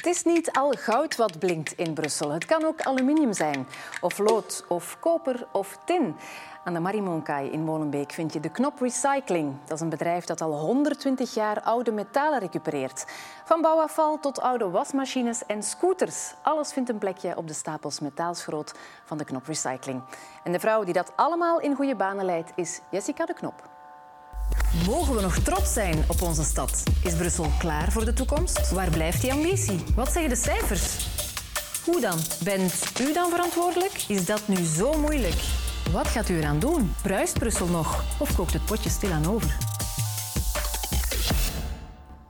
Het is niet al goud wat blinkt in Brussel. Het kan ook aluminium zijn, of lood, of koper, of tin. Aan de Marimonkai in Molenbeek vind je de Knop Recycling. Dat is een bedrijf dat al 120 jaar oude metalen recupereert. Van bouwafval tot oude wasmachines en scooters. Alles vindt een plekje op de stapels metaalschroot van de Knop Recycling. En de vrouw die dat allemaal in goede banen leidt is Jessica de Knop. Mogen we nog trots zijn op onze stad? Is Brussel klaar voor de toekomst? Waar blijft die ambitie? Wat zeggen de cijfers? Hoe dan? Bent u dan verantwoordelijk? Is dat nu zo moeilijk? Wat gaat u eraan doen? Bruist Brussel nog? Of kookt het potje stilaan over?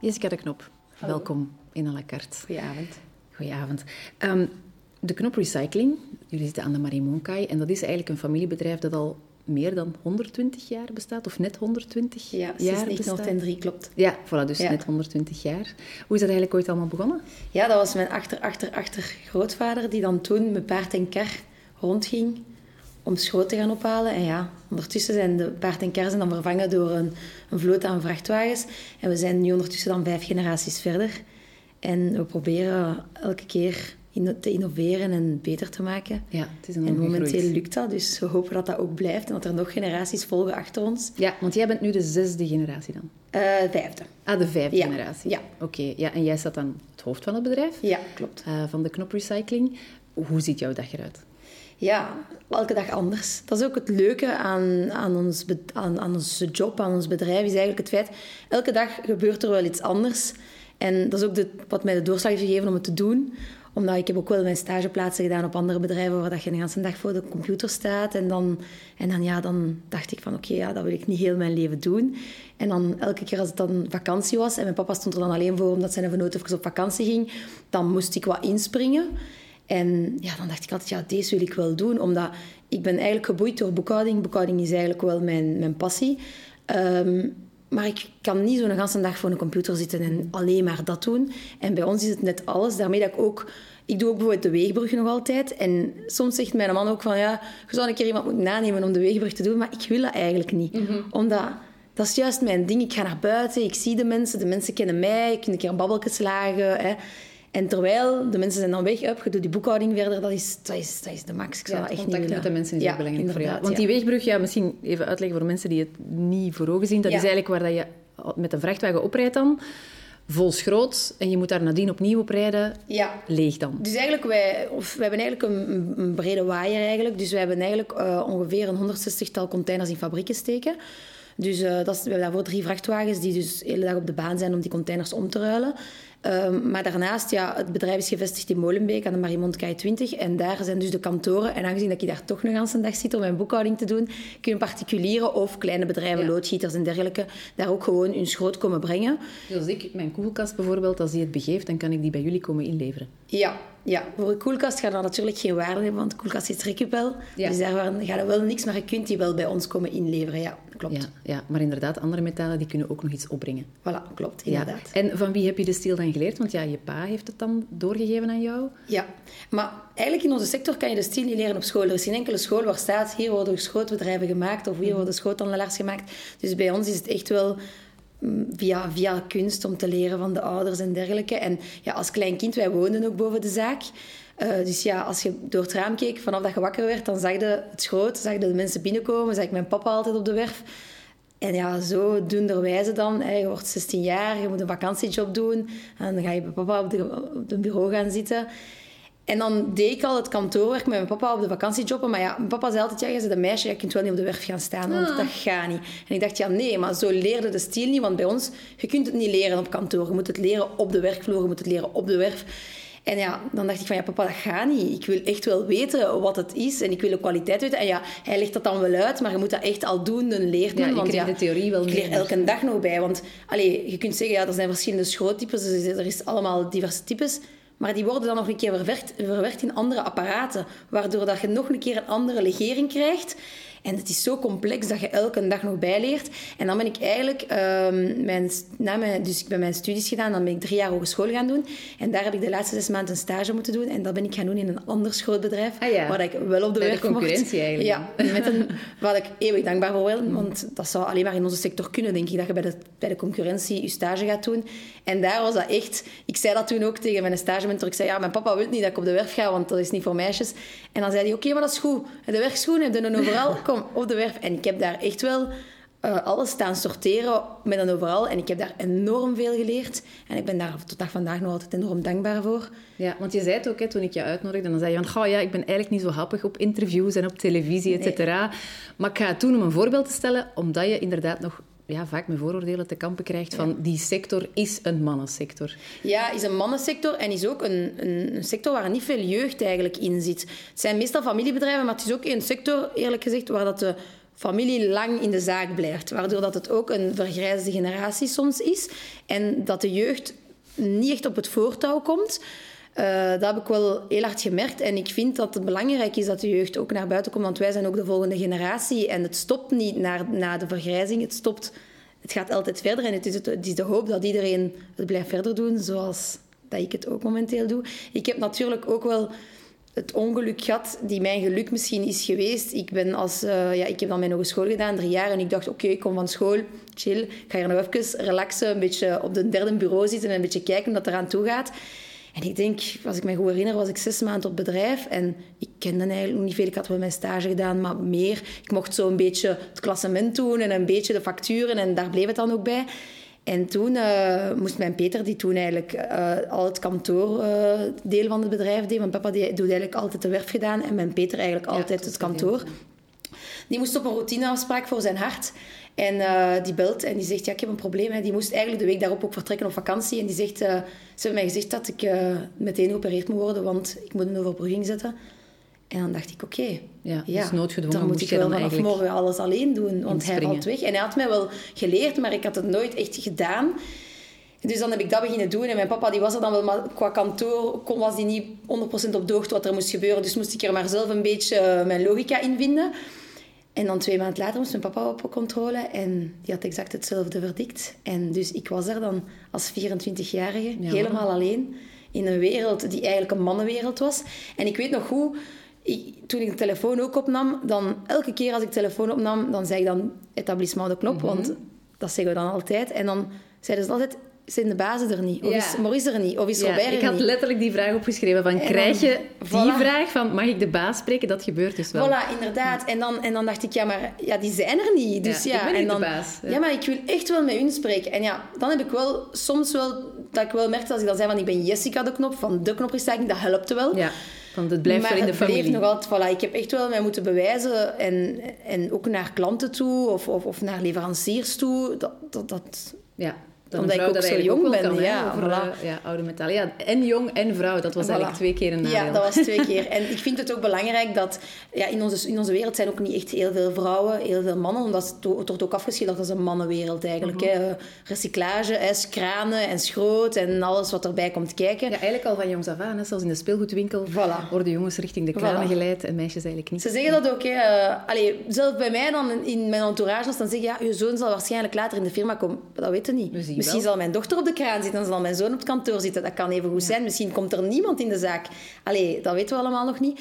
Jessica de Knop, welkom in à la carte. Goedenavond. Goedenavond. Um, de Knop Recycling, jullie zitten aan de Marimonkai en dat is eigenlijk een familiebedrijf dat al meer dan 120 jaar bestaat, of net 120 ja, jaar sinds 1903 klopt. Ja, voilà, dus net 120 jaar. Hoe is dat eigenlijk ooit allemaal begonnen? Ja, dat was mijn achter, achter, achter grootvader die dan toen met paard en kar rondging om schoot te gaan ophalen. En ja, ondertussen zijn de paard en kar zijn dan vervangen door een, een vloot aan vrachtwagens. En we zijn nu ondertussen dan vijf generaties verder. En we proberen elke keer te innoveren en beter te maken. Ja, het is een en momenteel lukt dat, dus we hopen dat dat ook blijft en dat er nog generaties volgen achter ons. Ja, want jij bent nu de zesde generatie dan? Uh, vijfde. Ah, de vijfde ja. generatie? Ja. Oké, ja, en jij staat aan het hoofd van het bedrijf? Ja, klopt. Uh, van de Knop Recycling. Hoe ziet jouw dag eruit? Ja, elke dag anders. Dat is ook het leuke aan, aan, ons, aan, aan onze job, aan ons bedrijf, is eigenlijk het feit... Elke dag gebeurt er wel iets anders. En dat is ook de, wat mij de doorslag heeft gegeven om het te doen omdat ik heb ook wel mijn stageplaatsen gedaan op andere bedrijven waar dat je de hele dag voor de computer staat. En dan, en dan, ja, dan dacht ik van oké, ja, dat wil ik niet heel mijn leven doen. En dan elke keer als het dan vakantie was en mijn papa stond er dan alleen voor omdat zijn venoot even op vakantie ging, dan moest ik wat inspringen. En ja, dan dacht ik altijd, ja, deze wil ik wel doen. Omdat ik ben eigenlijk geboeid door boekhouding. Boekhouding is eigenlijk wel mijn, mijn passie. Um, maar ik kan niet zo'n hele dag voor een computer zitten en alleen maar dat doen. En bij ons is het net alles. Daarmee dat ik ook... Ik doe ook bijvoorbeeld de weegbrug nog altijd. En soms zegt mijn man ook van... Ja, je zou een keer iemand moeten nanemen om de weegbrug te doen. Maar ik wil dat eigenlijk niet. Omdat... Dat is juist mijn ding. Ik ga naar buiten, ik zie de mensen. De mensen kennen mij. Ik kan een keer een babbeltje slagen. Hè. En terwijl de mensen zijn dan weg, up, je doet die boekhouding verder, dat is, dat is, dat is de max. Ik zou ja, echt contact niet met de mensen is ja, belangrijk voor jou. Want die ja. weegbrug, ja, misschien even uitleggen voor mensen die het niet voor ogen zien. Dat is eigenlijk waar dat je met een vrachtwagen oprijdt dan, vol schroot, en je moet daar nadien opnieuw oprijden, Ja. leeg dan. Dus eigenlijk, wij, of, wij hebben eigenlijk een, een brede waaier eigenlijk. Dus wij hebben eigenlijk eh, ongeveer een 160-tal containers in fabrieken steken. Dus eh, dat is, we hebben daarvoor drie vrachtwagens die dus de hele dag op de baan zijn om die containers om te ruilen. Ehm, maar daarnaast, ja, het bedrijf is gevestigd in Molenbeek aan de Mariemont Kei 20. En daar zijn dus de kantoren. En aangezien dat ik daar toch nog aan de dag zit om mijn boekhouding te doen, kunnen particulieren of kleine bedrijven, Ja. loodgieters en dergelijke, daar ook gewoon hun schroot komen brengen. Dus als ik mijn koelkast bijvoorbeeld, als die het begeeft, dan kan ik die bij jullie komen inleveren. Ja, ja, voor een koelkast gaat dat natuurlijk geen waarde hebben, want de koelkast is recupel. Ja. Dus daar gaat er wel niks, maar je kunt die wel bij ons komen inleveren. Ja, klopt. Ja, ja, maar inderdaad, andere metalen die kunnen ook nog iets opbrengen. Voilà, klopt, Ja. inderdaad. En van wie heb je de steel dan geleerd? Want ja, je pa heeft het dan doorgegeven aan jou. Ja, maar eigenlijk in onze sector kan je de stil niet leren op school. Er is geen enkele school waar staat, hier worden schootbedrijven gemaakt of hier worden schoothandelaars gemaakt. Dus bij ons is het echt wel mm, via, via kunst om te leren van de ouders en dergelijke. En ja, als klein kind, wij woonden ook boven de zaak. Eh, dus ja, als je door het raam keek, vanaf dat je wakker werd, dan zag je het schroot, zag je de mensen binnenkomen, zag ik mijn papa altijd op de werf. En ja, zo doenderwijze dan. Hè. Je wordt 16 jaar, je moet een vakantiejob doen. En dan ga je bij papa op, de, op het bureau gaan zitten. En dan deed ik al het kantoorwerk met mijn papa op de vakantiejob. Maar ja, mijn papa zei altijd, ja, je bent een meisje, je kunt wel niet op de werf gaan staan, want dat gaat niet. En ik dacht, ja, nee, maar zo leerde de stil niet. Want bij ons, je kunt het niet leren op kantoor. Je moet het leren op de werkvloer, je moet het leren op de werf. En ja, dan dacht ik van, ja, papa, dat gaat niet. Ik wil echt wel weten wat het is en ik wil de kwaliteit weten. En ja, hij legt dat dan wel uit, maar je moet dat echt al doen en leert Ja, want ja, de theorie wel ik leer elke dag nog bij. Want allee, je kunt zeggen, ja, er zijn verschillende schroottypes, dus er is allemaal diverse types. Maar die worden dan nog een keer verwerkt, verwerkt in andere apparaten. Waardoor dat je nog een keer een andere legering krijgt. En het is zo complex dat je elke dag nog bijleert. En dan ben ik eigenlijk, um, mijn, na mijn, dus ik ben mijn studies gedaan, dan ben ik drie jaar hogeschool gaan doen. En daar heb ik de laatste zes maanden een stage moeten doen. En dat ben ik gaan doen in een ander groot bedrijf, ah, ja. waar ik wel op de Bij werk de concurrentie mocht. eigenlijk. Ja, met een, waar ik eeuwig dankbaar voor ben. Want dat zou alleen maar in onze sector kunnen, denk ik, dat je bij de, bij de concurrentie je stage gaat doen. En daar was dat echt... Ik zei dat toen ook tegen mijn stagementor. Ik zei, ja, mijn papa wil niet dat ik op de werf ga, want dat is niet voor meisjes. En dan zei hij, oké, maar dat is goed. De werkschoenen heb je dan overal. Op de werf. En ik heb daar echt wel uh, alles staan sorteren met een overal. En ik heb daar enorm veel geleerd. En ik ben daar tot dag vandaag nog altijd enorm dankbaar voor. Ja, want je zei het ook hè, toen ik je uitnodigde. Dan zei je van, ja, ik ben eigenlijk niet zo happig op interviews en op televisie, et cetera. Maar ik ga het doen om een voorbeeld te stellen, omdat je inderdaad nog ja, vaak met vooroordelen te kampen krijgt van die sector is een mannensector. Ja, is een mannensector en is ook een, een, een, sector waar niet veel jeugd eigenlijk in zit. Het zijn meestal familiebedrijven, maar het is ook een sector, eerlijk gezegd, waar dat de familie lang in de zaak blijft. Waardoor dat het ook een vergrijzde generatie soms is. En dat de jeugd niet echt op het voortouw komt. Uh, dat heb ik wel heel hard gemerkt. En ik vind dat het belangrijk is dat de jeugd ook naar buiten komt. Want wij zijn ook de volgende generatie. En het stopt niet naar, na de vergrijzing. Het stopt... Het gaat altijd verder. En het is, het, is de hoop dat iedereen het blijft verder doen. Zoals dat ik het ook momenteel doe. Ik heb natuurlijk ook wel het ongeluk gehad die mijn geluk misschien is geweest. Ik, ben als, uh, ja, ik heb dan mijn hogeschool gedaan, drie jaar. En ik dacht, oké, ik kom van school, chill. Ik ga hier nog even relaxen, een beetje op de derde bureau zitten en een beetje kijken dat eraan toe gaat. En ik denk, als ik me goed herinner, was ik zes maanden op bedrijf. En ik kende eigenlijk nog niet veel. Ik had wel mijn stage gedaan, maar meer. Ik mocht zo een beetje het klassement doen en een beetje de facturen. En daar bleef het dan ook bij. En toen uh, moest mijn Peter, die toen eigenlijk uh, al het kantoordeel uh, van het bedrijf deed, want papa die doet eigenlijk altijd de werf gedaan en mijn Peter eigenlijk altijd het kantoor. Die moest op een routineafspraak voor zijn hart. En uh, die belt en die zegt, ja, ik heb een probleem. Hè. Die moest eigenlijk de week daarop ook vertrekken op vakantie. En die zegt, uh, ze hebben mij gezegd dat ik uh, meteen geopereerd moet worden, want ik moet een overbrugging zetten. En dan dacht ik, oké, okay, ja, ja, dus noodgedwongen dan moet ik wel vanaf morgen alles alleen doen, want hij valt weg. En hij had mij wel geleerd, maar ik had het nooit echt gedaan. Dus dan heb ik dat beginnen doen. En mijn papa die was er dan wel, maar qua kantoor kon, was die niet 100% op de hoogte wat er moest gebeuren. Dus moest ik er maar zelf een beetje mijn logica in vinden. En dan twee maanden later moest mijn papa op controle en die had exact hetzelfde verdikt. En dus ik was er dan als 24-jarige, Ja. helemaal alleen, in een wereld die eigenlijk een mannenwereld was. En ik weet nog hoe, ik, toen ik de telefoon ook opnam, dan elke keer als ik de telefoon opnam, dan zei ik dan etablissement de knop, want dat zeggen we dan altijd. En dan zeiden ze altijd, zijn de bazen er niet? Of Ja. is Maurice er niet? Of is Ja, Robert er ik had niet? letterlijk die vraag opgeschreven van, En krijg dan- je die voilà. vraag van, mag ik de baas spreken? Dat gebeurt dus wel. Voilà, inderdaad. En dan, en dan dacht ik, ja, maar ja, die zijn er niet. Dus Ja, ja, ik ben en niet de baas, ja. Maar ik wil echt wel met hun spreken. En ja, dan heb ik wel soms wel dat ik wel merkte als ik dan zei van ik ben Jessica de knop van de knoprecycling, dat helpte wel. Ja, want het blijft maar wel in de bleef familie. nog altijd, voilà, ik heb echt wel mij moeten bewijzen en, en ook naar klanten toe of, of, of naar leveranciers toe. Dat, dat, dat, Ja. Dan Omdat ik ook dat zo jong ook ben, kan, hè, ja, over, voilà. ja, oude metalen. Ja, en jong en vrouw, dat was Voilà. eigenlijk twee keer een nadeel. Ja, dat was twee keer. En ik vind het ook belangrijk dat... Ja, in, onze, in onze wereld zijn ook niet echt heel veel vrouwen, heel veel mannen. Omdat het, het wordt ook afgeschilderd als een mannenwereld eigenlijk. Mhm. hè. Recyclage, ijs, kranen en schroot en alles wat erbij komt kijken. Ja, eigenlijk al van jongs af aan, hè, zelfs in de speelgoedwinkel, Voilà. worden jongens richting de kranen Voilà. geleid en meisjes eigenlijk niet. Ze zeggen dat ook. Hè. Allee, zelf bij mij dan in- in mijn entourage, als dan zeggen ja, je zoon zal waarschijnlijk later in de firma komen. Dat weten we niet. We zien Misschien wel. zal mijn dochter op de kraan zitten en zal mijn zoon op het kantoor zitten. Dat kan even goed zijn. Misschien komt er niemand in de zaak. Allee, dat weten we allemaal nog niet.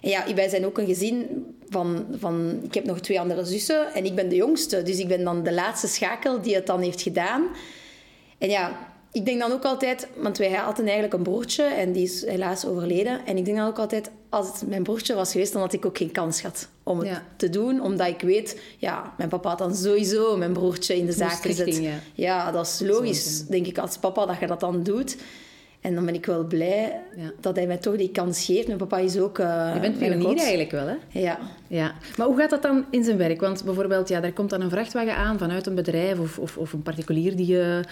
En ja, wij zijn ook een gezin van, van... Ik heb nog twee andere zussen en ik ben de jongste. Dus ik ben dan de laatste schakel die het dan heeft gedaan. En ja, ik denk dan ook altijd, want wij hadden eigenlijk een broertje en die is helaas overleden. En ik denk dan ook altijd, als het mijn broertje was geweest, dan had ik ook geen kans gehad om het Ja. te doen. Omdat ik weet, ja, mijn papa had dan sowieso mijn broertje in de zaak Moest gezet. ja, dat is logisch, denk ik, als papa dat je dat dan doet. En dan ben ik wel blij Ja. dat hij mij toch die kans geeft. Mijn papa is ook... eh, Je bent pionier eigenlijk wel, hè? Ja. Ja, maar hoe gaat dat dan in zijn werk? Want bijvoorbeeld, ja, daar komt dan een vrachtwagen aan vanuit een bedrijf of, of, of een particulier die Ja.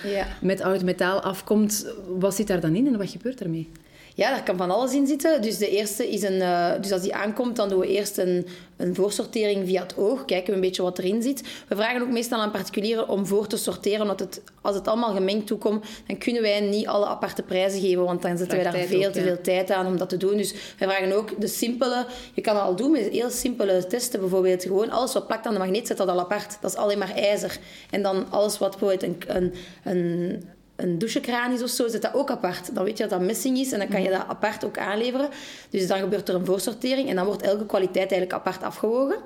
met oud metaal afkomt. Wat zit daar dan in en wat gebeurt daarmee? Ja, daar kan van alles in zitten. Dus de eerste is een... Uh, dus als die aankomt, dan doen we eerst een, een voorsortering via het oog. Kijken we een beetje wat erin zit. We vragen ook meestal aan particulieren om voor te sorteren. Want het, als het allemaal gemengd toekomt, dan kunnen wij niet alle aparte prijzen geven. Want dan zetten wij daar veel te veel tijd aan om dat te doen. Dus we vragen ook de simpele... Je kan dat al doen met heel simpele testen. Bijvoorbeeld gewoon alles wat plakt aan de magneet, zet dat al apart. Dat is alleen maar ijzer. En dan alles wat bijvoorbeeld een, een, een een douchekraan is of zo, zit dat ook apart. Dan weet je dat dat missing is en dan kan je dat apart ook aanleveren. Dus dan gebeurt er een voorsortering en dan wordt elke kwaliteit eigenlijk apart afgewogen.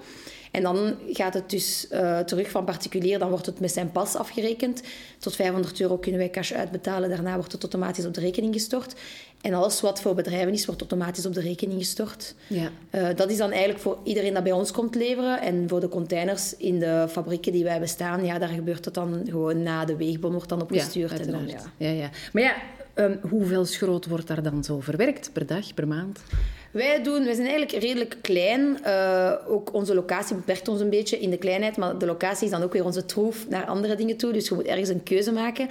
En dan gaat het dus uh, terug van particulier, dan wordt het met zijn pas afgerekend. Tot 500 euro kunnen wij cash uitbetalen, daarna wordt het automatisch op de rekening gestort. En alles wat voor bedrijven is, wordt automatisch op de rekening gestort. Ja. Uh, dat is dan eigenlijk voor iedereen dat bij ons komt leveren. En voor de containers in de fabrieken die wij bestaan, ja, daar gebeurt het dan gewoon na de weegbom, wordt dan opgestuurd. Ja, en dan, ja. Ja, ja. Maar ja, um, hoeveel schroot wordt daar dan zo verwerkt per dag, per maand? Wij, doen, wij zijn eigenlijk redelijk klein. Uh, ook onze locatie beperkt ons een beetje in de kleinheid. Maar de locatie is dan ook weer onze troef naar andere dingen toe. Dus je moet ergens een keuze maken.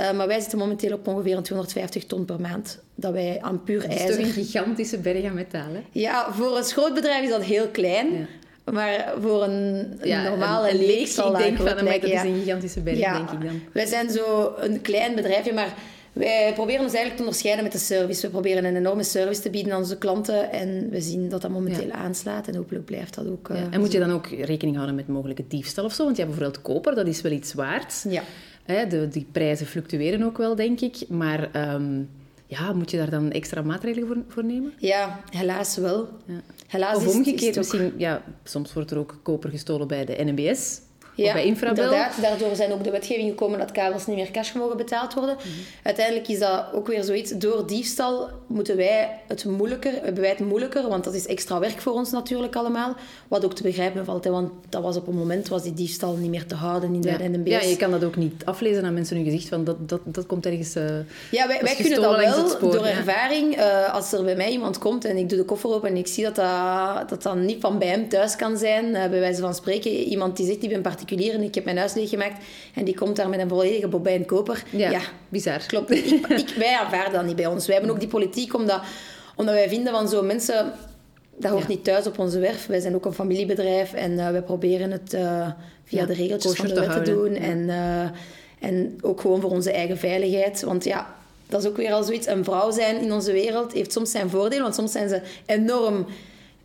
Uh, maar wij zitten momenteel op ongeveer 250 ton per maand. Dat wij aan puur ijzer... Dat is toch een gigantische berg aan metaal, hè? Ja, voor een grootbedrijf is dat heel klein. Ja. Maar voor een, een normale een, leek. Ik denk van, dat is een gigantische berg, denk ik dan. Wij zijn zo een klein bedrijfje, maar wij proberen ons eigenlijk te onderscheiden met de service. We proberen een enorme service te bieden aan onze klanten. En we zien dat dat momenteel aanslaat. En hopelijk blijft dat ook. Ja. Eh, en moet je dan ook rekening houden met mogelijke diefstal of zo? Want je hebt bijvoorbeeld koper, dat is wel iets waard. Ja. Hè, de, die prijzen fluctueren ook wel, denk ik. Maar ehm, ja, moet je daar dan extra maatregelen voor, voor nemen? Ja, helaas wel. Ja. Helaas of omgekeerd, misschien, ja, soms wordt er ook koper gestolen bij de NMBS. Ja, bij Infrabel. inderdaad. Daardoor zijn ook de wetgeving gekomen dat kabels niet meer cash mogen betaald worden. Mhm. Uiteindelijk is dat ook weer zoiets. Door diefstal moeten wij het moeilijker, hebben wij het moeilijker, want dat is extra werk voor ons natuurlijk allemaal. Wat ook te begrijpen valt, hè, want dat was op een moment was die diefstal niet meer te houden in de ja. NBS. Ja, je kan dat ook niet aflezen aan mensen hun gezicht, van dat, dat, dat komt ergens uh, Ja, wij, wij kunnen dat wel door ervaring. Uh, als er bij mij iemand komt en ik doe de koffer open en ik zie dat dat, dat, dan niet van bij hem thuis kan zijn, uh, bij wijze van spreken, iemand die zegt, die ben particulier particulier ik heb mijn huis leeggemaakt en die komt daar met een volledige bobijn koper. Ja, bizar. Klopt. Ik, ik, wij aanvaarden dat niet bij ons. Wij hebben ook die politiek omdat, omdat wij vinden van zo mensen... Dat hoort niet thuis op onze werf. Wij zijn ook een familiebedrijf en uh, wij proberen het uh, via de regeltjes van de wet te, doen. En, uh, en ook gewoon voor onze eigen veiligheid. Want ja, dat is ook weer al zoiets. Een vrouw zijn in onze wereld heeft soms zijn voordelen, want soms zijn ze enorm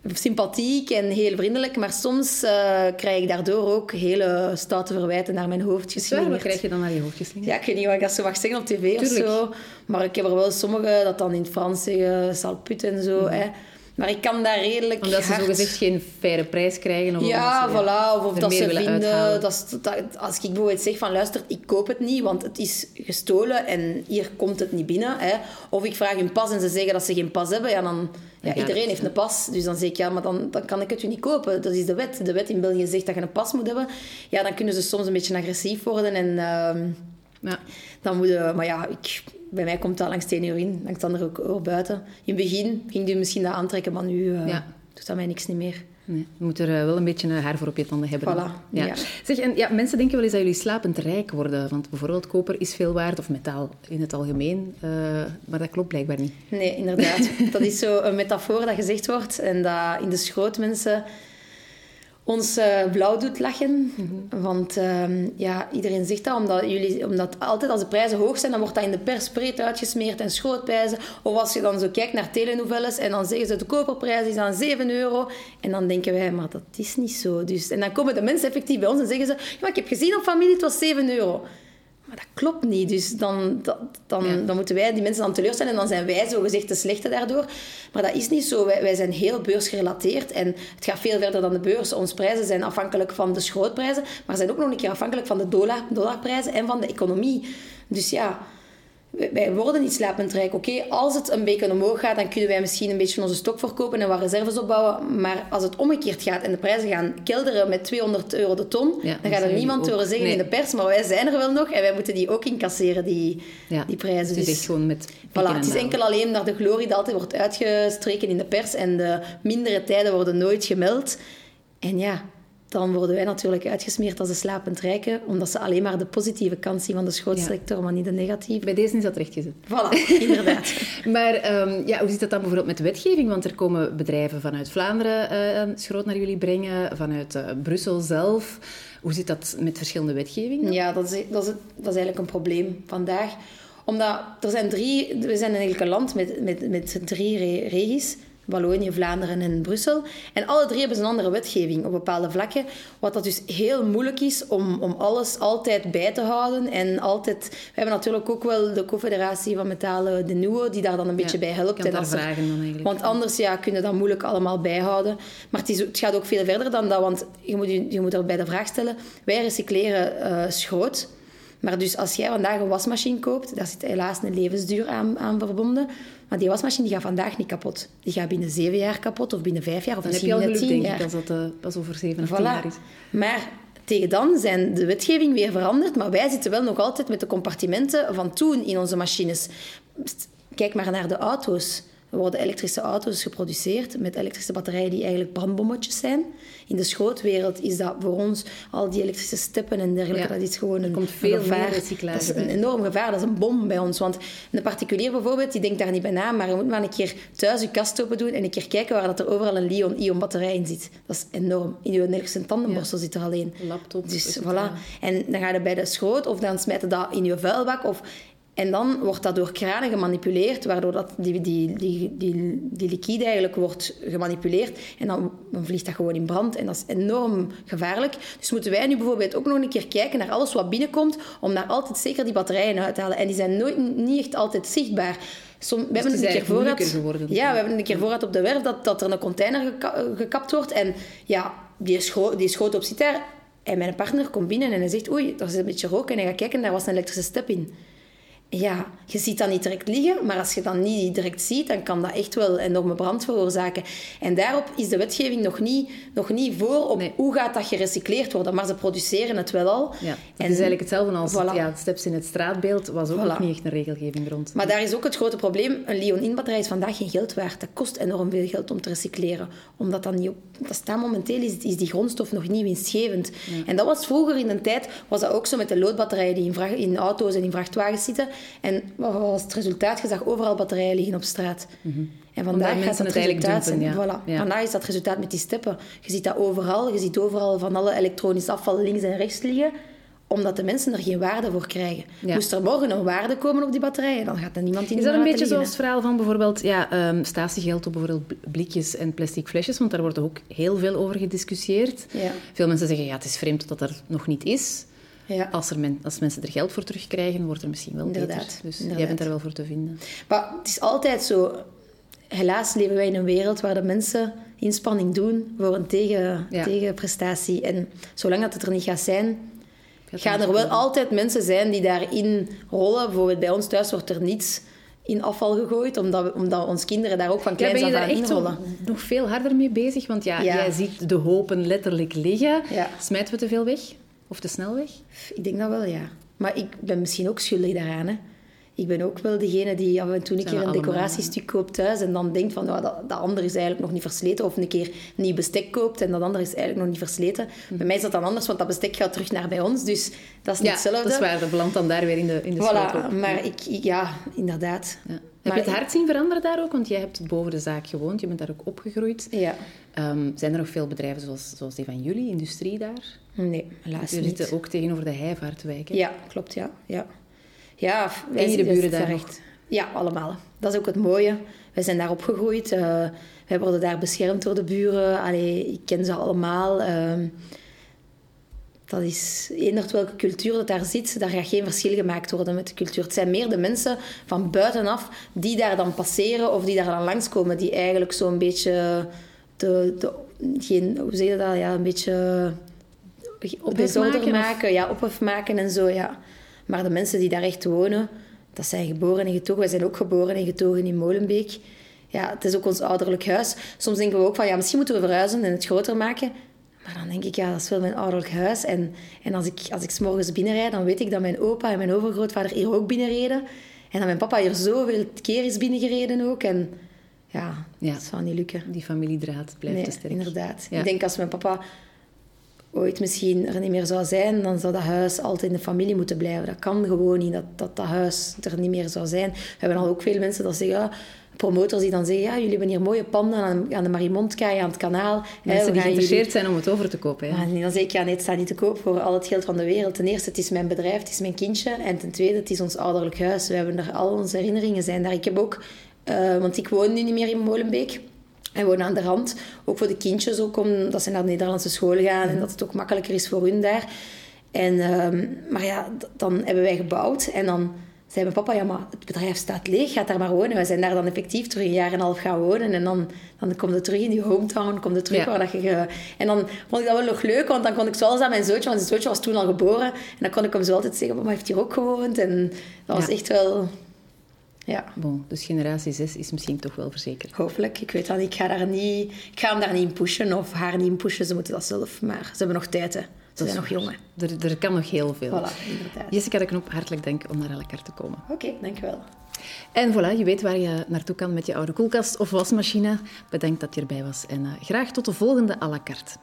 sympathiek en heel vriendelijk, maar soms uh, krijg ik daardoor ook hele stoute verwijten naar mijn hoofd geslingerd. Wat krijg je dan naar je hoofd geslingerd? Ja, ik weet niet wat ik dat zo mag zeggen op tv Tuurlijk. of zo, maar ik heb er wel sommige dat dan in het Frans zeggen, salput en zo. Mm. Hè. Maar ik kan daar redelijk Omdat ze zogezegd geen faire prijs krijgen? Of ja, voilà. Of, of dat ze vinden... Dat, dat, als ik bijvoorbeeld zeg van... Luister, ik koop het niet, want het is gestolen en hier komt het niet binnen. Hè. Of ik vraag hun pas en ze zeggen dat ze geen pas hebben. Ja, dan... Ja, iedereen heeft een pas. Dus dan zeg ik, ja, maar dan, dan kan ik het u niet kopen. Dat is de wet. De wet in België zegt dat je een pas moet hebben. Ja, dan kunnen ze soms een beetje agressief worden. En uh, ja. dan moet je... Maar ja, ik bij mij komt dat langs de uur in, langs de andere ook buiten. In het begin ging je misschien dat aantrekken, maar nu uh, doet dat mij niks niet meer. Nee, je moet er eh, wel een beetje haar voor op je tanden hebben. Voilà, ja. Zeg, en ja, mensen denken wel eens dat jullie slapend rijk worden. Want bijvoorbeeld koper is veel waard, of metaal in het algemeen. Uh, maar dat klopt blijkbaar niet. Nee, inderdaad. dat is zo een metafoor dat gezegd wordt. En dat in de schroot mensen ons uh, blauw doet lachen. Mhm. Want ehm, ja, iedereen zegt dat omdat, jullie, omdat altijd als de prijzen hoog zijn, dan wordt dat in de pers breed uitgesmeerd en schrootprijzen. Of als je dan zo kijkt naar telenoveles en dan zeggen ze de koperprijs is dan 7 euro. En dan denken wij, maar dat is niet zo. Dus, en dan komen de mensen effectief bij ons en zeggen ze, ja, ik heb gezien op familie, het was 7 euro. Maar dat klopt niet. Dus dan, dan, dan moeten wij die mensen dan teleurstellen en dan zijn wij zogezegd de slechte daardoor. Maar dat is niet zo. Wij, wij zijn heel beursgerelateerd en het gaat veel verder dan de beurs. Onze prijzen zijn afhankelijk van de schrootprijzen, maar zijn ook nog een keer afhankelijk van de dollar, dollarprijzen en van de economie. Dus ja, wij worden niet slapend rijk. Oké, als het een beetje omhoog gaat, dan kunnen wij misschien een beetje onze stok verkopen en wat reserves opbouwen. Maar als het omgekeerd gaat en de prijzen gaan kelderen met 200 euro de ton, dan gaat er niemand horen zeggen in de pers, maar wij zijn er wel nog en wij moeten die ook incasseren, die, die prijzen. Het is dus, gewoon met voilà, Het is enkel alleen naar de glorie dat altijd wordt uitgestreken in de pers en de mindere tijden worden nooit gemeld. En ja, dan worden wij natuurlijk uitgesmeerd als de slapend rijken, omdat ze alleen maar de positieve kant zien van de schootsector, maar niet de negatieve. Bij deze is dat rechtgezet. Voilà, inderdaad. maar ehm, ja, hoe zit dat dan bijvoorbeeld met de wetgeving? Want er komen bedrijven vanuit Vlaanderen uh, schroot naar jullie brengen, vanuit uh, Brussel zelf. Hoe zit dat met verschillende wetgevingen? Ja, dat is, dat, is, dat is eigenlijk een probleem vandaag. Omdat er zijn drie... We zijn eigenlijk een land met, met, met drie re regis. Wallonië, Vlaanderen en Brussel. En alle drie hebben een andere wetgeving op bepaalde vlakken. Wat dat dus heel moeilijk is om, om alles altijd bij te houden. En altijd... We hebben natuurlijk ook wel de Confederatie van Metalen, de NUO, die daar dan een beetje bij helpt. Kan en vragen dan eigenlijk. Want anders ja, kun je dat moeilijk allemaal bijhouden. Maar het, is, het gaat ook veel verder dan dat, want je moet, je, je moet er bij de vraag stellen. Wij recycleren uh, schroot. Maar dus als jij vandaag een wasmachine koopt, daar zit helaas een levensduur aan, aan verbonden. Maar die wasmachine die gaat vandaag niet kapot. Die gaat binnen zeven jaar kapot, of binnen vijf jaar, of dan misschien heb je al geluk, denk jaar. ik, als dat pas over zeven of tien jaar is. Maar tegen dan zijn de wetgeving weer veranderd, maar wij zitten wel nog altijd met de compartimenten van toen in onze machines. Kijk maar naar de auto's. Er worden elektrische auto's geproduceerd met elektrische batterijen die eigenlijk brandbommetjes zijn. In de schrootwereld is dat voor ons al die elektrische steppen en dergelijke. Ja, dat is gewoon een, komt veel gevaar. dat is een enorm gevaar. Dat is een bom bij ons. Want een particulier bijvoorbeeld, die denkt daar niet bij na, maar je moet maar een keer thuis je kast open doen en een keer kijken waar dat er overal een Li-ion batterij in zit. Dat is enorm. In je elektrische tandenborstel zit er alleen. Laptop. Dus voilà. En dan ga je bij de schroot of dan smijt je dat in je vuilbak. Of, en dan wordt dat door kranen gemanipuleerd, waardoor dat die, die, die, die, die liquide eigenlijk wordt gemanipuleerd. En dan, dan vliegt dat gewoon in brand. En dat is enorm gevaarlijk. Dus moeten wij nu bijvoorbeeld ook nog een keer kijken naar alles wat binnenkomt, om daar altijd zeker die batterijen uit te halen. En die zijn nooit, niet echt altijd zichtbaar. Som, we hebben Dus is een keer voorraad. geworden. Ja, we hebben een keer voorraad op de werf dat, dat er een container geka- gekapt wordt. En ja, die, scho die schoot op zit daar. En mijn partner komt binnen en hij zegt, oei, daar zit een beetje rook. En hij gaat kijken, daar was een elektrische step in. Ja, je ziet dat niet direct liggen, maar als je dat niet direct ziet, dan kan dat echt wel enorme brand veroorzaken. En daarop is de wetgeving nog niet, nog niet voor op Nee. hoe gaat dat gerecycleerd worden. Maar ze produceren het wel al. Ja, dat En- is eigenlijk hetzelfde als Voilà. ja, het steps in het straatbeeld. was ook Voilà. nog niet echt een regelgeving rond. Maar daar is ook het grote probleem. Een Leon-in-batterij is vandaag geen geld waard. Dat kost enorm veel geld om te recycleren. Omdat dat niet op... Dat staat momenteel is, is die grondstof nog niet winstgevend. En dat was vroeger in een tijd... Was dat ook zo met de loodbatterijen die in, vracht, in auto's en in vrachtwagens zitten. En wat was het resultaat? Je zag overal batterijen liggen op straat. En vandaag gaat dat het resultaat zijn. dumpen, ja. Voilà. Ja. Vandaag is dat resultaat met die steppen. Je ziet dat overal. Je ziet overal van alle elektronisch afval links en rechts liggen omdat de mensen er geen waarde voor krijgen. Ja. Moest er morgen een waarde komen op die batterijen, dan gaat er niemand in Is dat een beetje liggen, zoals het verhaal van bijvoorbeeld ja, ehm, statiegeld op bijvoorbeeld bl- blikjes en plastic flesjes? Want daar wordt ook heel veel over gediscussieerd. Ja. Veel mensen zeggen, ja, het is vreemd dat dat er nog niet is. Ja. Als, er men, als mensen er geld voor terugkrijgen, wordt er misschien wel Inderdaad, beter. Dus inderdaad. jij bent daar wel voor te vinden. Maar het is altijd zo. Helaas leven wij in een wereld waar de mensen inspanning doen voor een tegen, Ja. tegenprestatie. En zolang dat het er niet gaat zijn, gaan er wel altijd mensen zijn die daarin rollen. Bijvoorbeeld bij ons thuis wordt er niets in afval gegooid, omdat, omdat onze kinderen daar ook van Ja, kleins je af daar aan echt zo inrollen. nog veel harder mee bezig? Want ja, Ja. jij ziet de hopen letterlijk liggen. Ja. Smijten we te veel weg? Of te snel weg? Ik denk dat wel, ja. Maar ik ben misschien ook schuldig daaraan. Hè. Ik ben ook wel degene die af en toe een keer een allemaal, decoratiestuk koopt thuis en dan denkt van nou, dat, dat andere is eigenlijk nog niet versleten. Of een keer nieuw bestek koopt en dat andere is eigenlijk nog niet versleten. Bij mij is dat dan anders, want dat bestek gaat terug naar bij ons. Dus dat is niet Ja, hetzelfde. dat is waar. Dat belandt dan daar weer in de, in de Voilà, maar ik, ik- ja, inderdaad. Ja. Heb je het hart zien veranderen daar ook? Want jij hebt boven de zaak gewoond, je bent daar ook opgegroeid. Ja. Ehm, zijn er nog veel bedrijven zoals, zoals die van jullie, industrie daar? Nee, helaas Jullie niet. zitten ook tegenover de Heijvaartwijk. hè? Ja, klopt, ja. ja. ja f- Ken je de wij- buren wij daar echt- Ja, allemaal. Dat is ook het mooie. Wij zijn daar opgegroeid. eh, wij worden daar beschermd door de buren. Allee, ik ken ze allemaal. ehm, dat is, eenderd welke cultuur dat daar zit, daar gaat geen verschil gemaakt worden met de cultuur. Het zijn meer de mensen van buitenaf die daar dan passeren of die daar dan langskomen, die eigenlijk zo'n beetje de, de, geen, hoe zeg je dat, ja, een beetje maken, of- maken, ja, ophef maken en zo, ja. Maar de mensen die daar echt wonen, dat zijn geboren en getogen. Wij zijn ook geboren en getogen in Molenbeek. Ja, het is ook ons ouderlijk huis. Soms denken we ook van, ja, misschien moeten we verhuizen en het groter maken. Maar dan denk ik, ja, dat is wel mijn ouderlijk huis. En, en als ik, als ik 's morgens binnenrijd, dan weet ik dat mijn opa en mijn overgrootvader hier ook binnenreden. En dat mijn papa hier zoveel keer is binnengereden ook. En ja, Ja. dat zou niet lukken. Die familiedraad blijft Nee, te sterk. inderdaad. Ja. Ik denk als mijn papa ooit misschien er niet meer zou zijn, dan zou dat huis altijd in de familie moeten blijven. Dat kan gewoon niet, dat dat, dat huis er niet meer zou zijn. We hebben al ook veel mensen dat zeggen, ja, promotors die dan zeggen, ja, jullie hebben hier mooie panden aan, aan de Marimontkei, aan het kanaal. Mensen die geïnteresseerd zijn om het over te kopen. Ja. dan zeg ik, ja, nee, het staat niet te koop voor al het geld van de wereld. Ten eerste, het is mijn bedrijf, het is mijn kindje. En ten tweede, het is ons ouderlijk huis. We hebben er al onze herinneringen zijn daar. Ik heb ook, uh, want ik woon nu niet meer in Molenbeek. En wonen aan de rand. Ook voor de kindjes, ook omdat ze naar de Nederlandse school gaan. En dat het ook makkelijker is voor hun daar. En, uh, maar ja, dan hebben wij gebouwd. En dan zei mijn papa, ja, maar het bedrijf staat leeg, gaat daar maar wonen. Wij zijn daar dan effectief terug een jaar en een half gaan wonen. En dan, dan kom je terug in die hometown, kom je terug waar dat je... En dan vond ik dat wel nog leuk, want dan kon ik zoals aan mijn zoontje, want zijn zoontje was toen al geboren. En dan kon ik hem zo altijd zeggen, mama heeft hier ook gewoond. En dat was echt wel... Ja. Bon, dus generatie 6 is misschien toch wel verzekerd. Hopelijk. Ik weet dat Ik ga, daar niet, ik ga hem daar niet in pushen of haar niet in pushen. Ze moeten dat zelf. Maar ze hebben nog tijd, hè. Ze zijn nog jong, Er, er kan nog heel veel. Voilà, inderdaad. Jessica de Knop, hartelijk dank om naar elkaar te komen. Oké, okay, dankjewel. En voilà, je weet waar je naartoe kan met je oude koelkast of wasmachine. Bedankt dat je erbij was en uh, graag tot de volgende à la carte.